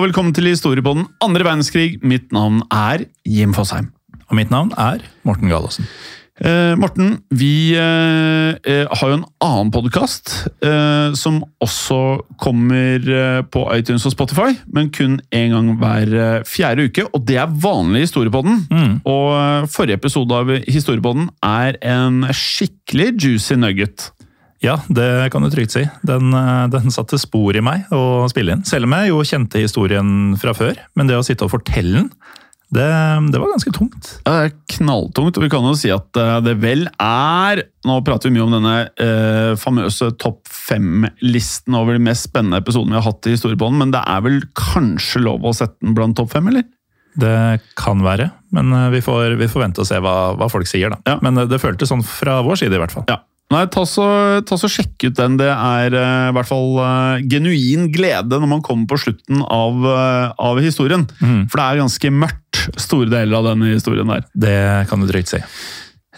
Og velkommen til Historiepodden andre verdenskrig. Mitt navn er Jim Fosheim. Og mitt navn er Morten Galaasen. Eh, Morten, vi eh, eh, har jo en annen podkast eh, som også kommer eh, på iTunes og Spotify, men kun én gang hver eh, fjerde uke. Og det er vanlig Historiepodden. Og eh, forrige episode av Historiepodden er en skikkelig juicy nugget. Ja, det kan du trygt si. Den, eh, den satte spor i meg å spille inn. Selv om jeg jo kjente historien fra før. Men det å sitte og fortelle den, det, det var ganske tungt. Ja, det er knalltungt, og vi kan jo si at eh, det vel er Nå prater vi mye om denne eh, famøse topp fem-listen over de mest spennende episodene vi har hatt i Historiebånden, men det er vel kanskje lov å sette den blant topp fem, eller? Det kan være, men eh, vi får, vi får vente og se hva, hva folk sier. da. Ja. Men eh, det føltes sånn fra vår side, i hvert fall. Ja. Nei, ta så, ta så Sjekk ut den. Det er eh, i hvert fall eh, genuin glede når man kommer på slutten av, eh, av historien. For det er ganske mørkt, store deler av denne historien der. Det kan du drøyt si.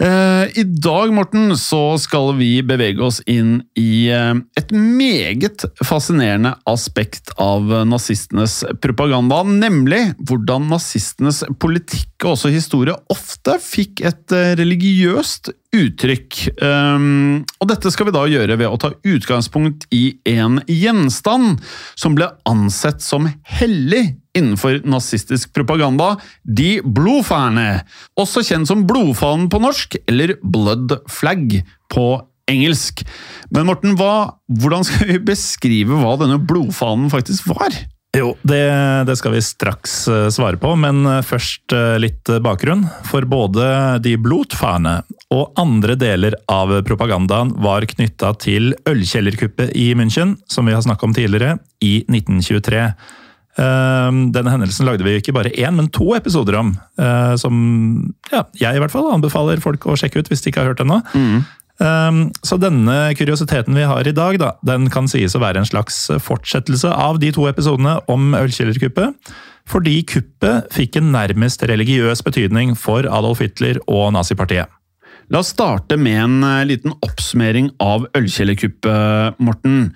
I dag Morten, så skal vi bevege oss inn i et meget fascinerende aspekt av nazistenes propaganda, nemlig hvordan nazistenes politikk og også historie ofte fikk et religiøst uttrykk. Um, og dette skal vi da gjøre ved å ta utgangspunkt i en gjenstand som ble ansett som hellig innenfor nazistisk propaganda, de blodfærne, også kjent som blodfanen på norsk, eller blood flag på engelsk. Men Morten, hva, hvordan skal vi beskrive hva denne blodfanen faktisk var? Jo, det, det skal vi straks eh, svare på, men eh, først eh, litt bakgrunn. For både de blodfane og andre deler av propagandaen var knytta til ølkjellerkuppet i München, som vi har snakka om tidligere, i 1923. Eh, Denne hendelsen lagde vi ikke bare én, men to episoder om. eh, Som ja, jeg i hvert fall anbefaler folk å sjekke ut hvis de ikke har hørt ennå. Mm. Så denne kuriositeten vi har i dag, da, den kan sies å være en slags fortsettelse av de to episodene om ølkjellerkuppet. Fordi kuppet fikk en nærmest religiøs betydning for Adolf Hitler og nazipartiet. La oss starte med en eh, liten oppsummering av ølkjellerkuppet, Morten.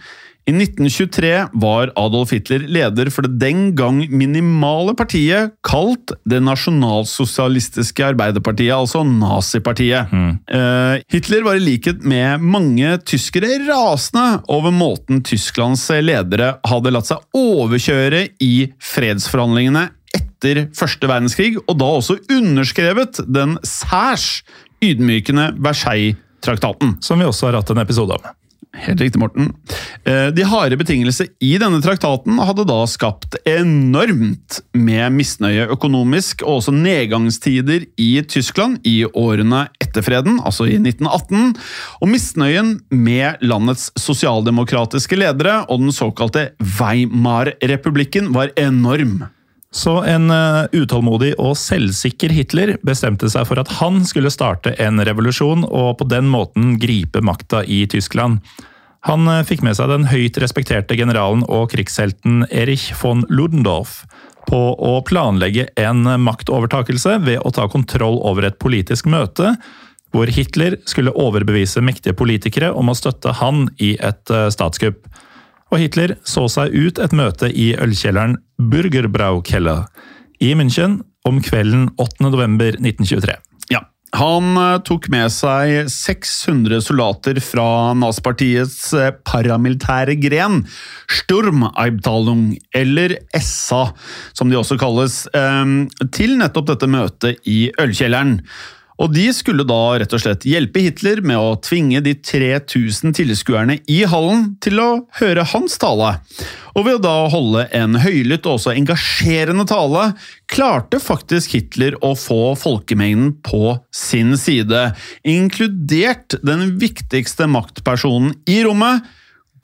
I 1923 var Adolf Hitler leder for det den gang minimale partiet kalt Det nasjonalsosialistiske arbeiderpartiet, altså nazipartiet. Eh, Hitler var i likhet med mange tyskere rasende over måten Tysklands ledere hadde latt seg overkjøre i fredsforhandlingene etter første verdenskrig, og da også underskrevet den særs ydmykende Versailles-traktaten. Som vi også har hatt en episode om. Helt riktig, Morten. Eh, De harde betingelser i denne traktaten hadde da skapt enormt med misnøye økonomisk, og også nedgangstider i Tyskland i årene etter freden, altså i 1918. Og misnøyen med landets sosialdemokratiske ledere og den såkalte Weimar-republikken var enorm. Så en eh, utålmodig og selvsikker Hitler bestemte seg for at han skulle starte en revolusjon og på den måten gripe makta i Tyskland. Han eh, fikk med seg den høyt respekterte generalen og krigshelten Erich von Ludendorff på å planlegge en maktovertakelse ved å ta kontroll over et politisk møte, hvor Hitler skulle overbevise mektige politikere om å støtte han i et eh, statskupp. Og Hitler så seg ut et møte i ølkjelleren Burgerbraukeller i München om kvelden 8. november 1923. Ja. Han eh, tok med seg 600 soldater fra nazipartiets eh, paramilitære gren, Sturmabteilung, eller SA, som de også kalles, eh, til nettopp dette møtet i ølkjelleren. Og de skulle da rett og slett hjelpe Hitler med å tvinge de 3000 tilskuerne i hallen til å høre hans tale. Og ved å da holde en høylytt og også engasjerende tale, klarte faktisk Hitler å få folkemengden på sin side, inkludert den viktigste maktpersonen i rommet,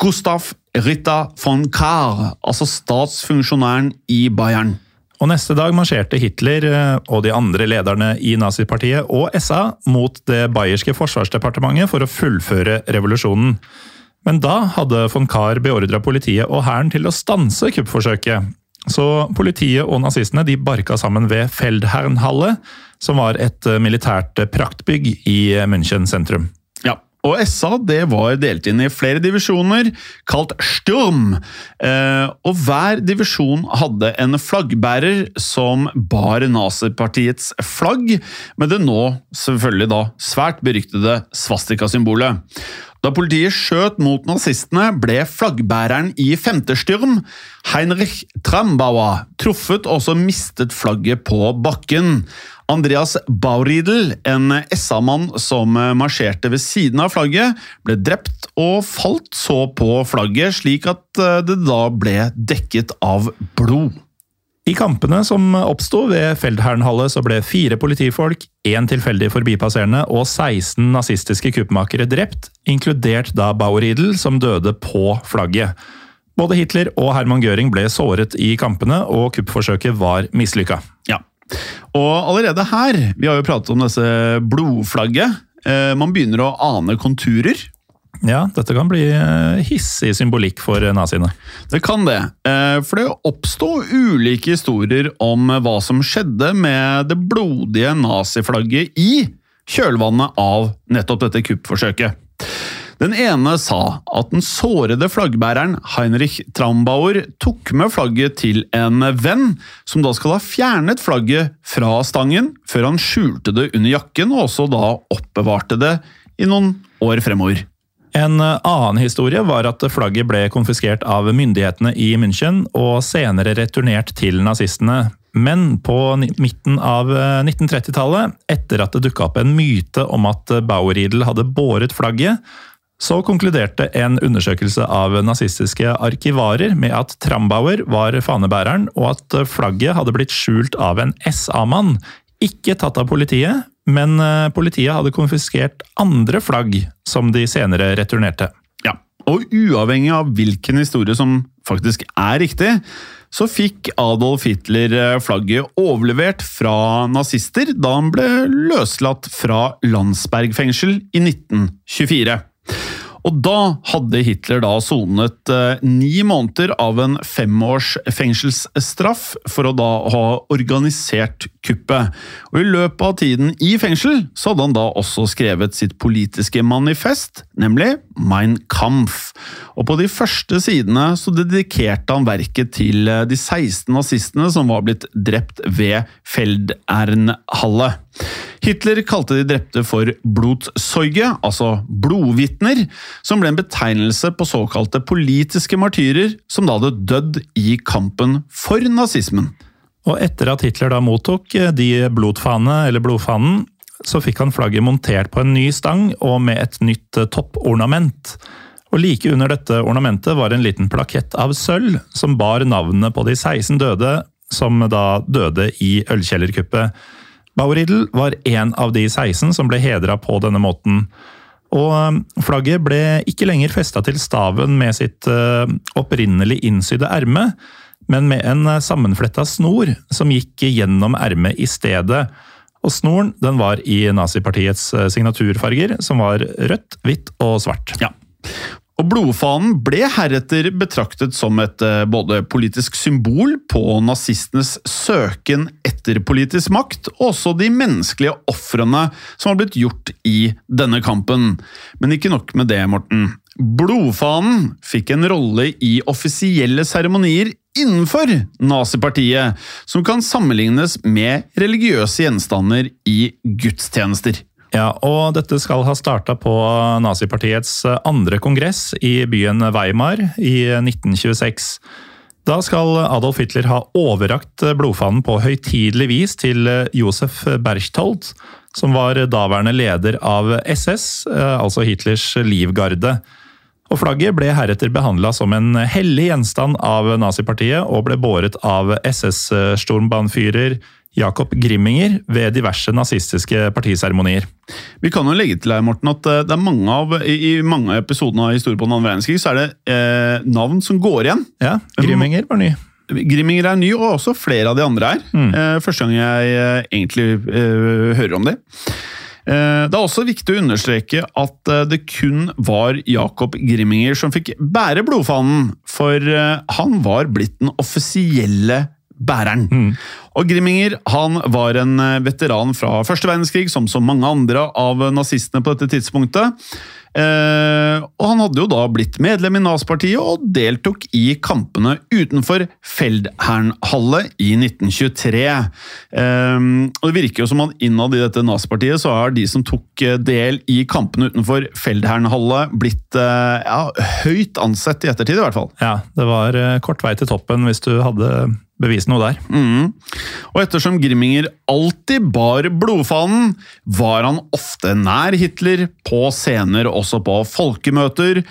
Gustav Ritter von Kahr, altså statsfunksjonæren i Bayern. Og Neste dag marsjerte Hitler eh, og de andre lederne i nazipartiet og SA mot det bayerske forsvarsdepartementet for å fullføre revolusjonen. Men da hadde von Kahr beordra politiet og hæren til å stanse kuppforsøket. Så politiet og nazistene de barka sammen ved Feldherrnhalle, som var et eh, militært praktbygg i München sentrum. Og SA det var delt inn i flere divisjoner, kalt Sturm. Eh, og hver divisjon hadde en flaggbærer som bar nazipartiets flagg, med det nå selvfølgelig da svært beryktede svastikasymbolet. Da politiet skjøt mot nazistene, ble flaggbæreren i femte styrm, Heinrich Trambauer, truffet og også mistet flagget på bakken. Andreas Bauriedel, en SA-mann som marsjerte ved siden av flagget, ble drept og falt så på flagget, slik at det da ble dekket av blod. I kampene som oppsto ved Feldherrnhalle, så ble fire politifolk, én tilfeldig forbipasserende og 16 nazistiske kuppmakere drept, inkludert da Bauer-Riedel, som døde på flagget. Både Hitler og Herman Göring ble såret i kampene, og kuppforsøket var mislykka. Ja. Og allerede her, vi har jo pratet om disse blodflagget, eh, man begynner å ane konturer. Ja, dette kan bli eh, hissig symbolikk for naziene. Det kan det, eh, for det oppstod ulike historier om hva som skjedde med det blodige naziflagget i kjølvannet av nettopp dette kuppforsøket. Den ene sa at den sårede flaggbæreren Heinrich Trambauer tok med flagget til en venn, som da skal ha fjernet flagget fra stangen før han skjulte det under jakken, og også da oppbevarte det i noen år fremover. En annen historie var at flagget ble konfiskert av myndighetene i München og senere returnert til nazistene. Men på midten av 1930-tallet, etter at det dukka opp en myte om at Bauer-Riedel hadde båret flagget, så konkluderte en undersøkelse av nazistiske arkivarer med at Trambauer var fanebæreren, og at flagget hadde blitt skjult av en SA-mann. Ikke tatt av politiet, men politiet hadde konfiskert andre flagg som de senere returnerte. Ja, og uavhengig av hvilken historie som faktisk er riktig, så fikk Adolf Hitler flagget overlevert fra nazister da han ble løslatt fra Landsberg fengsel i 1924. Og da hadde Hitler da sonet eh, ni måneder av en femårs fengselsstraff for å da ha organisert kuppet. Og I løpet av tiden i fengsel så hadde han da også skrevet sitt politiske manifest, nemlig Mein Kampf. Og på de første sidene så dedikerte han verket til eh, de 16 nazistene som var blitt drept ved Feldernhalle. Hitler kalte de drepte for blodsorge, altså blodvitner, som ble en betegnelse på såkalte politiske martyrer som da hadde dødd i kampen for nazismen. Og etter at Hitler da mottok de blodfane, eller blodfanen, så fikk han flagget montert på en ny stang og med et nytt toppornament. Og Like under dette ornamentet var en liten plakett av sølv som bar navnene på de 16 døde som da døde i ølkjellerkuppet. Bauridl var en av de 16 som ble hedra på denne måten. Og flagget ble ikke lenger festa til staven med sitt opprinnelig innsydde erme, men med en sammenfletta snor som gikk gjennom ermet i stedet. Og snoren den var i nazipartiets signaturfarger, som var rødt, hvitt og svart. Ja. Og Blodfanen ble heretter betraktet som et både politisk symbol på nazistenes søken etter politisk makt, og også de menneskelige ofrene som har blitt gjort i denne kampen. Men ikke nok med det, Morten. Blodfanen fikk en rolle i offisielle seremonier innenfor nazipartiet, som kan sammenlignes med religiøse gjenstander i gudstjenester. Ja, og dette skal ha starta på nazipartiets andre kongress i byen Weimar i 1926. Da skal Adolf Hitler ha overrakt blodfanen på høytidelig vis til Josef Berchtold, som var daværende leder av SS, altså Hitlers livgarde. Og Flagget ble heretter behandla som en hellig gjenstand av nazipartiet, og ble båret av SS-stormbanefyrer Jakob Grimminger ved diverse nazistiske partiseremonier. Vi kan jo legge til her, Morten, at eh, det er mange av, i, mange av episodene av historien på den andre verdenskrig, så er det eh, navn som går igjen. Ja, Grimminger var ny. Grimminger er ny, og også flere av de andre er. Eh, første gang jeg eh, egentlig eh, hører om det. Eh, Det er også viktig å understreke at det kun var Jakob Grimminger som fikk bære blodfanen, for han var blitt den offisielle bæreren. Og Grimminger han var en eh, veteran fra første verdenskrig, som så mange andre av nazistene på dette tidspunktet. Eh, og han hadde jo da blitt medlem i Nazpartiet og deltok i kampene utenfor Feldherrnhalle i 1923. Eh, og det virker jo som at innad i dette Nazpartiet så har de som tok eh, del i kampene utenfor Feldherrnhalle blitt eh, ja, høyt ansett i ettertid, i hvert fall. Ja, det var eh, kort vei til toppen hvis du hadde bevist noe der. Mm. Og ettersom Grimminger alltid bar blodfanen, var han ofte nær Hitler, på scener også på folkemøter,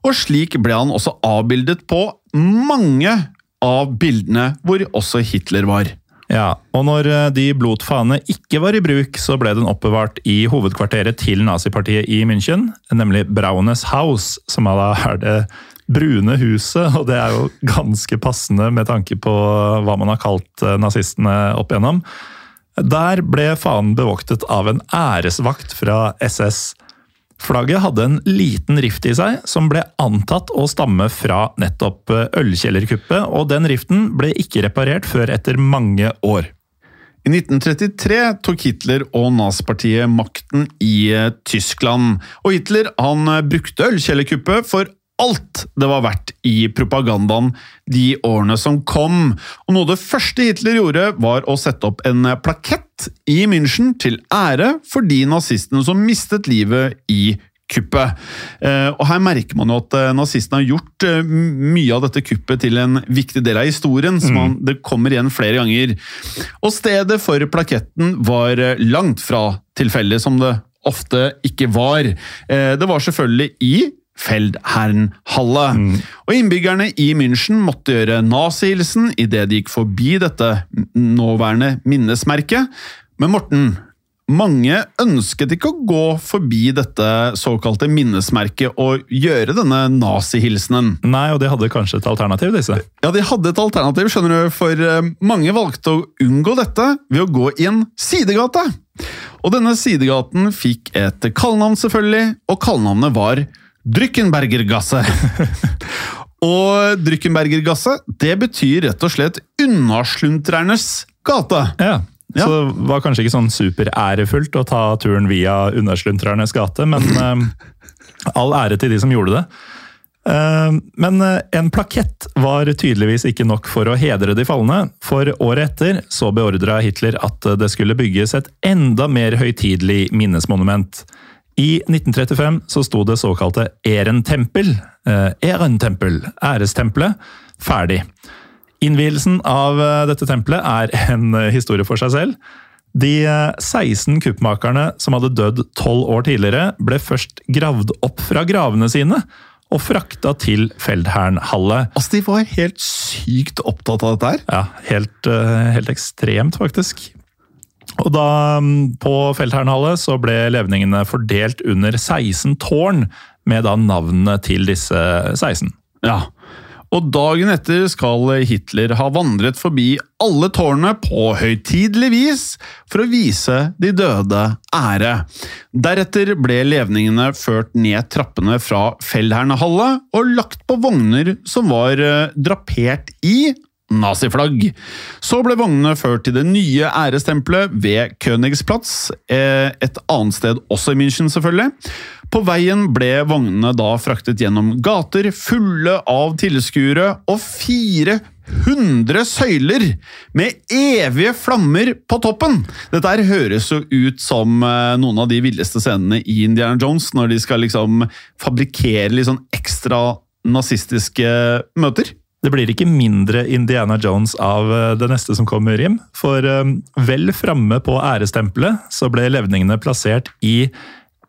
og slik ble han også avbildet på mange av bildene hvor også Hitler var. Ja, og når eh, de blodfane ikke var i bruk, så ble den oppbevart i hovedkvarteret til nazipartiet i München, nemlig Braunes House, som da er det brune huset, og det er jo ganske passende med tanke på hva man har kalt eh, nazistene opp igjennom. Der ble fanen bevoktet av en æresvakt fra SS. Flagget hadde en liten rift i seg, som ble antatt å stamme fra nettopp eh, ølkjellerkuppet, og den riften ble ikke reparert før etter mange år. I 1933 tok Hitler og nazipartiet makten i eh, Tyskland, og Hitler han eh, brukte ølkjellerkuppet for alt det var verdt i propagandaen de årene som kom. Og noe av det første Hitler gjorde, var å sette opp en plakett i München til ære for de nazistene som mistet livet i kuppet. Eh, Og her merker man jo at eh, nazistene har gjort eh, mye av dette kuppet til en viktig del av historien, så man, det kommer igjen flere ganger. Og stedet for plaketten var langt fra tilfeldig, som det ofte ikke var. Det var selvfølgelig i Feldherrnhalle. Og innbyggerne i München måtte gjøre nazihilsen idet de gikk forbi dette nåværende minnesmerket. Men Morten, mange ønsket ikke å gå forbi dette såkalte minnesmerket og gjøre denne nazihilsenen. Nei, og de hadde kanskje et alternativ, disse. Ja, de hadde et alternativ, skjønner du, for eh, mange valgte å unngå dette ved å gå i en sidegate. Og denne sidegaten fikk et kallenavn, selvfølgelig, og kallenavnet var Drykkenbergergasse. og Drykkenbergergasse, det betyr rett og slett unnasluntrernes gate. Ja. Ja. Så det var kanskje ikke sånn superærefullt å ta turen via Unnasluntrernes gate, men eh, all ære til de som gjorde det. Eh, men eh, en plakett var tydeligvis ikke nok for å hedre de falne, for året etter så beordra Hitler at det skulle bygges et enda mer høytidelig minnesmonument. I 1935 så sto det såkalte Ehrentempel, eh, Ehrentempel, ærestempelet, ferdig. Innvielsen av eh, dette tempelet er en eh, historie for seg selv. De eh, 16 kuppmakerne som hadde dødd 12 år tidligere, ble først gravd opp fra gravene sine og frakta til Feldherrnhalle. Altså, De var helt sykt opptatt av dette her. Ja, helt, eh, helt ekstremt, faktisk. Og da, mm, på Feldherrnhalle, så ble levningene fordelt under 16 tårn, med da navnene til disse 16. Ja. Og dagen etter skal Hitler ha vandret forbi alle tårnene på høytidelig vis for å vise de døde ære. Deretter ble levningene ført ned trappene fra Feldherrnhalle og lagt på vogner som var eh, drapert i naziflagg. Så ble vognene ført til det nye ærestempelet ved Königsplatz, eh, et annet sted også i München selvfølgelig. På veien ble vognene da fraktet gjennom gater fulle av tilskuere og 400 søyler med evige flammer på toppen! Dette her høres jo ut som eh, noen av de villeste scenene i Indiana Jones, når de skal liksom fabrikkere litt sånn ekstra nazistiske møter. Det blir ikke mindre Indiana Jones av eh, det neste som kommer, Rim. For eh, vel framme på ærestempelet så ble levningene plassert i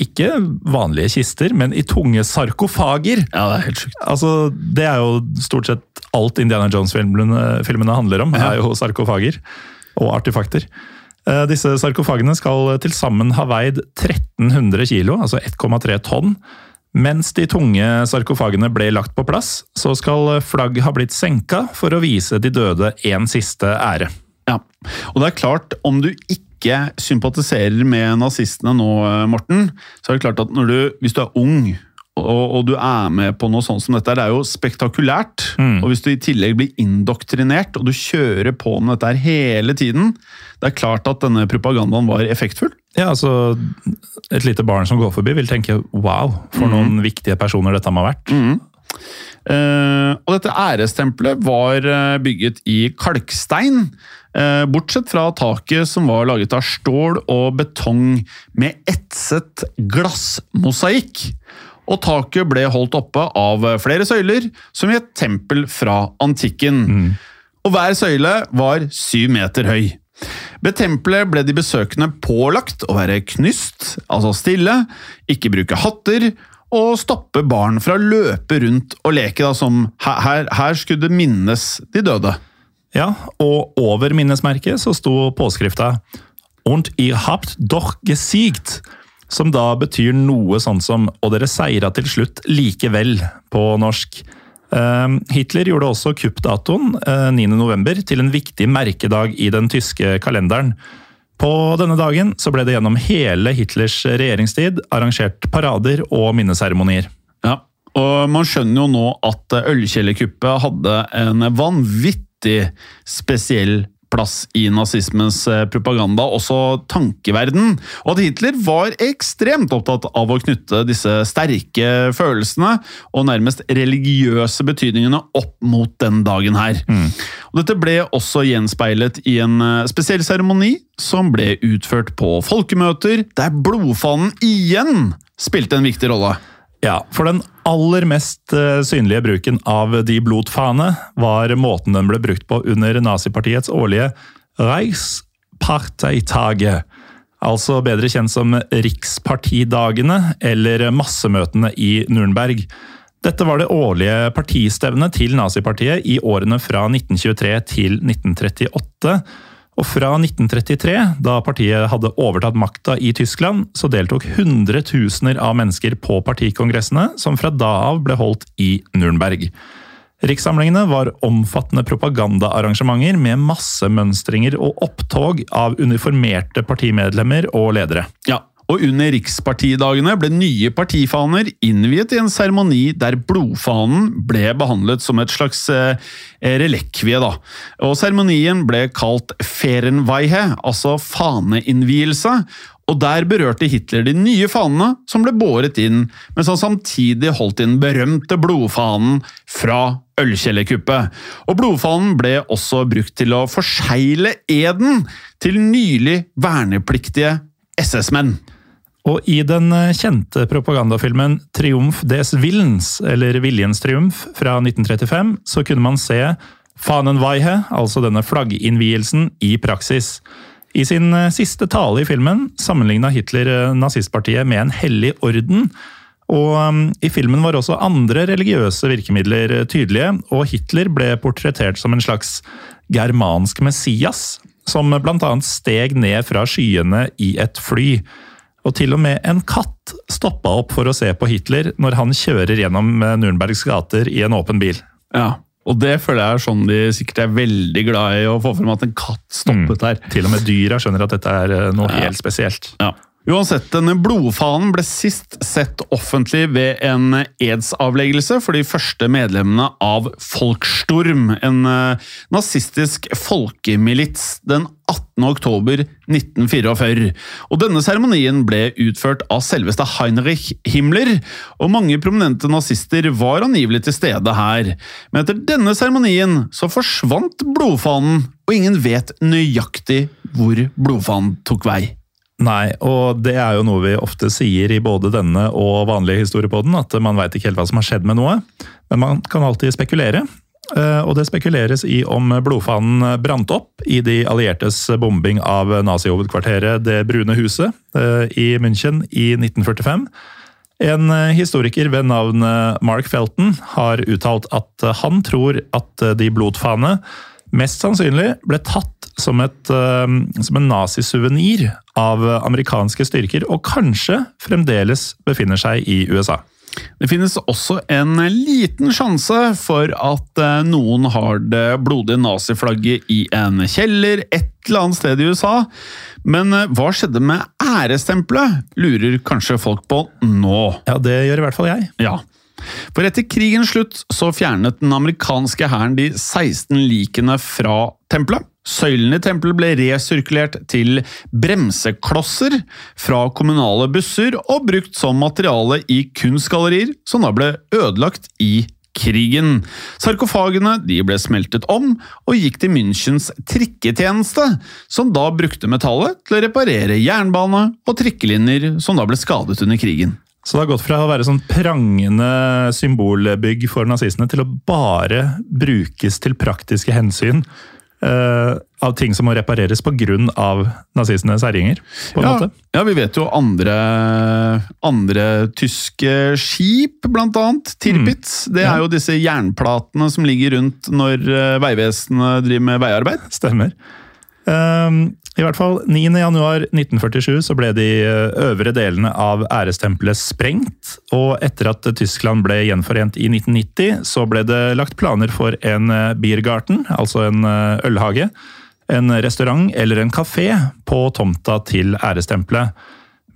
ikke vanlige kister, men i tunge sarkofager. Ja, det er helt sjukt. Altså, Det er jo stort sett alt Indiana Jones-filmene filmene handler om, Ja. er jo sarkofager. og artefakter. Eh, Disse sarkofagene skal til sammen ha veid 1300 kilo, altså 1,3 tonn. Mens de tunge sarkofagene ble lagt på plass, så skal flagg ha blitt senka for å vise de døde en siste ære. Ja, og det er klart, om du ikke sympatiserer med nazistene nå, eh, Morten, så er det klart at du, hvis du er ung, og, og du er med på noe sånt som dette, det er jo spektakulært. Og hvis du i tillegg blir indoktrinert, og du kjører på med dette her hele tiden, det er klart at denne propagandaen var effektfull. Ja, altså Et lite barn som går forbi, vil tenke wow, for noen viktige personer dette må ha vært. Eh, og dette ærestempelet var eh, bygget i kalkstein, uh, bortsett fra taket som var laget av stål og betong med etset glassmosaikk. Og taket ble holdt oppe av flere søyler, som i et tempel fra antikken. Og hver søyle var syv meter høy. Ved tempelet ble de besøkende pålagt å være knyst, altså stille, ikke bruke hatter, og stoppe barn fra å løpe rundt og leke, da, som her, her, her skulle det minnes de døde. Ja, og over minnesmerket så sto påskrifta Und ihr habt doch gesiegt, som da betyr noe sånn som Og dere seira til slutt likevel, på norsk. Eh, Hitler gjorde også kuppdatoen eh, 9.11. til en viktig merkedag i den tyske kalenderen. På denne dagen så ble det gjennom hele Hitlers regjeringstid arrangert parader og minneseremonier. Ja, og man skjønner jo nå at ølkjellerkuppet hadde en vanvittig spesiell plass i nazismens eh, propaganda, også tankeverden, og at Hitler var ekstremt opptatt av å knytte disse sterke følelsene og nærmest religiøse betydningene opp mot den dagen her. Og dette ble også gjenspeilet i en eh, spesiell seremoni som ble utført på folkemøter, der blodfanen igjen spilte en viktig rolle. Ja, for den aller mest eh, synlige bruken av de blodfane var måten den ble brukt på under nazipartiets årlige Reichsparteitage, altså bedre kjent som rikspartidagene eller massemøtene i Nürnberg. Dette var det årlige partistevnet til nazipartiet i årene fra 1923 til 1938. Og fra 1933, da partiet hadde overtatt makta i Tyskland, så deltok hundretusener av mennesker på partikongressene, som fra da av ble holdt i Nürnberg. Rikssamlingene var omfattende propagandaarrangementer med massemønstringer og opptog av uniformerte partimedlemmer og ledere. Ja, og under rikspartidagene ble nye partifaner innviet i en seremoni der blodfanen ble behandlet som et slags eh, relekvie. Da. Og Seremonien ble kalt Ferenweihe, altså faneinnvielse. Og Der berørte Hitler de nye fanene som ble båret inn, mens han samtidig holdt inn berømte blodfanen fra ølkjellerkuppet. Blodfanen ble også brukt til å forsegle eden til nylig vernepliktige SS-menn. Og i den eh, kjente propagandafilmen 'Triumf des Willens', eller 'Viljens triumf', fra 1935, så kunne man se Fanenweihe, altså denne flagginnvielsen, i praksis. I sin eh, siste tale i filmen sammenligna Hitler eh, nazistpartiet med en hellig orden. Og I filmen var også andre religiøse virkemidler tydelige, og Hitler ble portrettert som en slags germansk Messias, som bl.a. steg ned fra skyene i et fly. Og til og med en katt stoppa opp for å se på Hitler når han kjører gjennom eh, Nürnbergs gater i en åpen bil. Ja, og det føler jeg er sånn de sikkert er veldig glad i å få frem at en katt stoppet her. Til og med dyra skjønner at dette er eh, noe Ja. helt spesielt. Ja. Uansett, denne blodfanen ble sist sett offentlig ved en edsavleggelse for de første medlemmene av Folkstorm, en eh, nazistisk folkemilits, den 18. oktober 1944. Og denne seremonien ble utført av selveste Heinrich Himmler, og mange prominente nazister var angivelig til stede her. Men etter denne seremonien så forsvant blodfanen, og ingen vet nøyaktig hvor blodfanen tok vei. Nei, og det er jo noe vi ofte sier i både denne og vanlige historiepodden, at man veit ikke helt hva som har skjedd med noe. Men man kan alltid spekulere. Eh, Og det spekuleres i om blodfanen brant opp i de alliertes bombing av nazihovedkvarteret Det brune huset eh, i München i 1945. En historiker ved navn Mark Felton har uttalt at han tror at de blodfane Mest sannsynlig ble tatt som, et, eh, som en nazisuvenir av amerikanske styrker, og kanskje fremdeles befinner seg i USA. Det finnes også en liten sjanse for at eh, noen har det blodige naziflagget i en kjeller et eller annet sted i USA. Men eh, hva skjedde med ærestempelet, lurer kanskje folk på nå. Ja, det gjør i hvert fall jeg. Ja. For etter krigens slutt så fjernet den amerikanske hæren de 16 likene fra tempelet. Søylene i tempelet ble resirkulert til bremseklosser fra kommunale busser og brukt som materiale i kunstgallerier, som da ble ødelagt i krigen. Sarkofagene ble smeltet om og gikk til Münchens trikketjeneste, som da brukte metallet til å reparere jernbane og trikkelinjer som da ble skadet under krigen. Så det har gått fra å være sånn prangende symbolbygg for nazistene til å bare brukes til praktiske hensyn uh, av ting som må repareres pga. nazistenes herjinger. Ja, ja, vi vet jo andre, andre tyske skip, blant annet. Tirpitz. Det Ja. er jo disse jernplatene som ligger rundt når eh, Vegvesenet driver med veiarbeid. Stemmer. Ehm, I hvert fall 9.1.1947 så ble de eh, øvre delene av ærestempelet sprengt. Og etter at Tyskland ble gjenforent i 1990, så ble det lagt planer for en eh, Biergarten, altså en eh, ølhage, en restaurant eller en kafé på tomta til ærestempelet.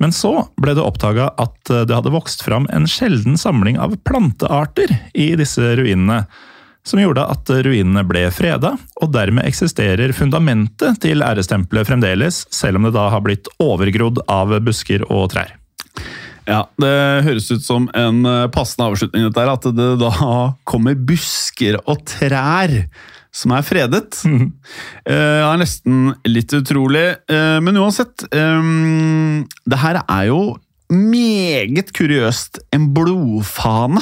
Men så ble det oppdaga at det hadde vokst fram en sjelden samling av plantearter i disse ruinene som gjorde at ruinene ble freda, og dermed eksisterer fundamentet til ærestempelet fremdeles, selv om det da har blitt overgrodd av busker og trær. Ja, Det høres ut som en eh, passende avslutning, dette her, at det da kommer busker og trær som er fredet. Mhm. Eh, Det er nesten litt utrolig. Eh, Men uansett, eh, det her er jo meget kuriøst. En blodfane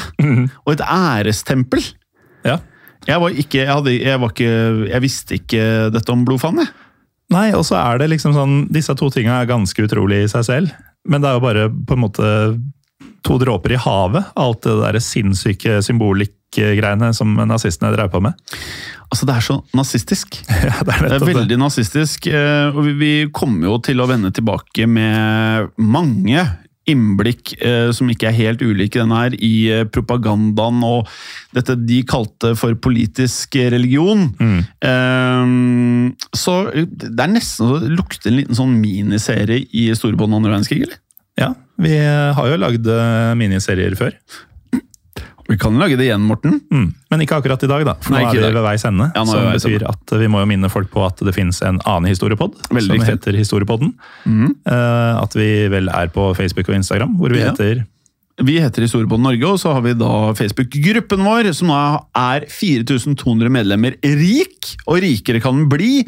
og et ærestempel. Ja. Jeg var ikke, jeg, hadde, jeg, var ikke, jeg visste ikke dette om blodfanen, jeg. Nei, og så er det liksom sånn Disse to tinga er ganske utrolig i seg selv, men det er jo bare på en måte to dråper i havet, alt det der sinnssyke symbolikkgreiene som nazistene drev på med. Altså, det er så nazistisk. Ja, det er Det er det. veldig nazistisk, eh, og vi- vi kommer jo til å vende tilbake med mange innblikk eh, som ikke er helt ulike denne her, i eh, propagandaen og dette de kalte for politisk religion. Mm. Eh, Så det er nesten så det lukter en liten sånn miniserie i Storbånd andre verdenskrig, eller? Ja, vi har jo lagd miniserier før. Vi kan lage det igjen, Morten. Mm. Men ikke akkurat i dag, da. For Nei, nå er vi ved veis ende. Ja, som betyr at vi må jo minne folk på at det finnes en annen historiepod Veldig som riktig. heter Historiepodden. Mm. Uh, at vi vel er på Facebook og Instagram, hvor vi Ja. heter Vi heter Historiepodden Norge, og så har vi da Facebook-gruppen vår, som nå er 4200 medlemmer rik, og rikere kan den bli.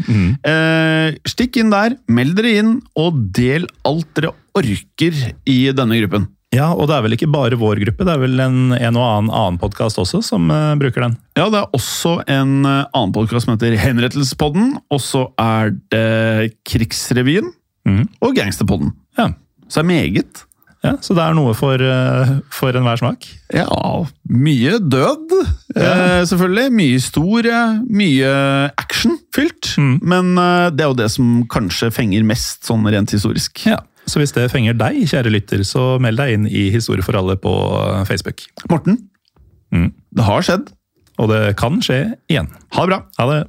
Eh, stikk inn der, meld dere inn, og del alt dere orker i denne gruppen. Ja, og det er vel ikke bare vår gruppe, det er vel en, en og annen annen podkast også som uh, bruker den. Ja, det er også en uh, annen podkast som heter Henrettelsespodden, og så er det Krigsrevyen mm. og Gangsterpodden. Ja. Så det er meget. Ja, så det er noe for, uh, for enhver smak. Ja, mye død, eh, selvfølgelig. Mye historie, mye actionfylt. Mm. Men det er jo det som kanskje fenger mest, sånn rent historisk. Ja. Så hvis det fenger deg, kjære lytter, så meld deg inn i Historie for alle på eh, Facebook. Morten, Mm. det har skjedd. Og det kan skje igjen. Ha det bra. Ha det!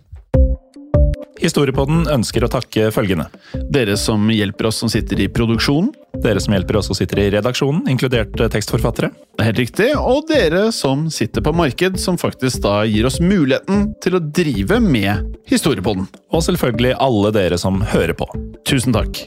Historiepodden ønsker å takke følgende. Dere som hjelper oss som sitter i produksjonen. Dere som hjelper oss som sitter i redaksjonen, inkludert eh, tekstforfattere. Det er helt riktig. Og dere som sitter på marked, som faktisk da gir oss muligheten til å drive med historiepodden. Og selvfølgelig alle dere som hører på. Tusen takk.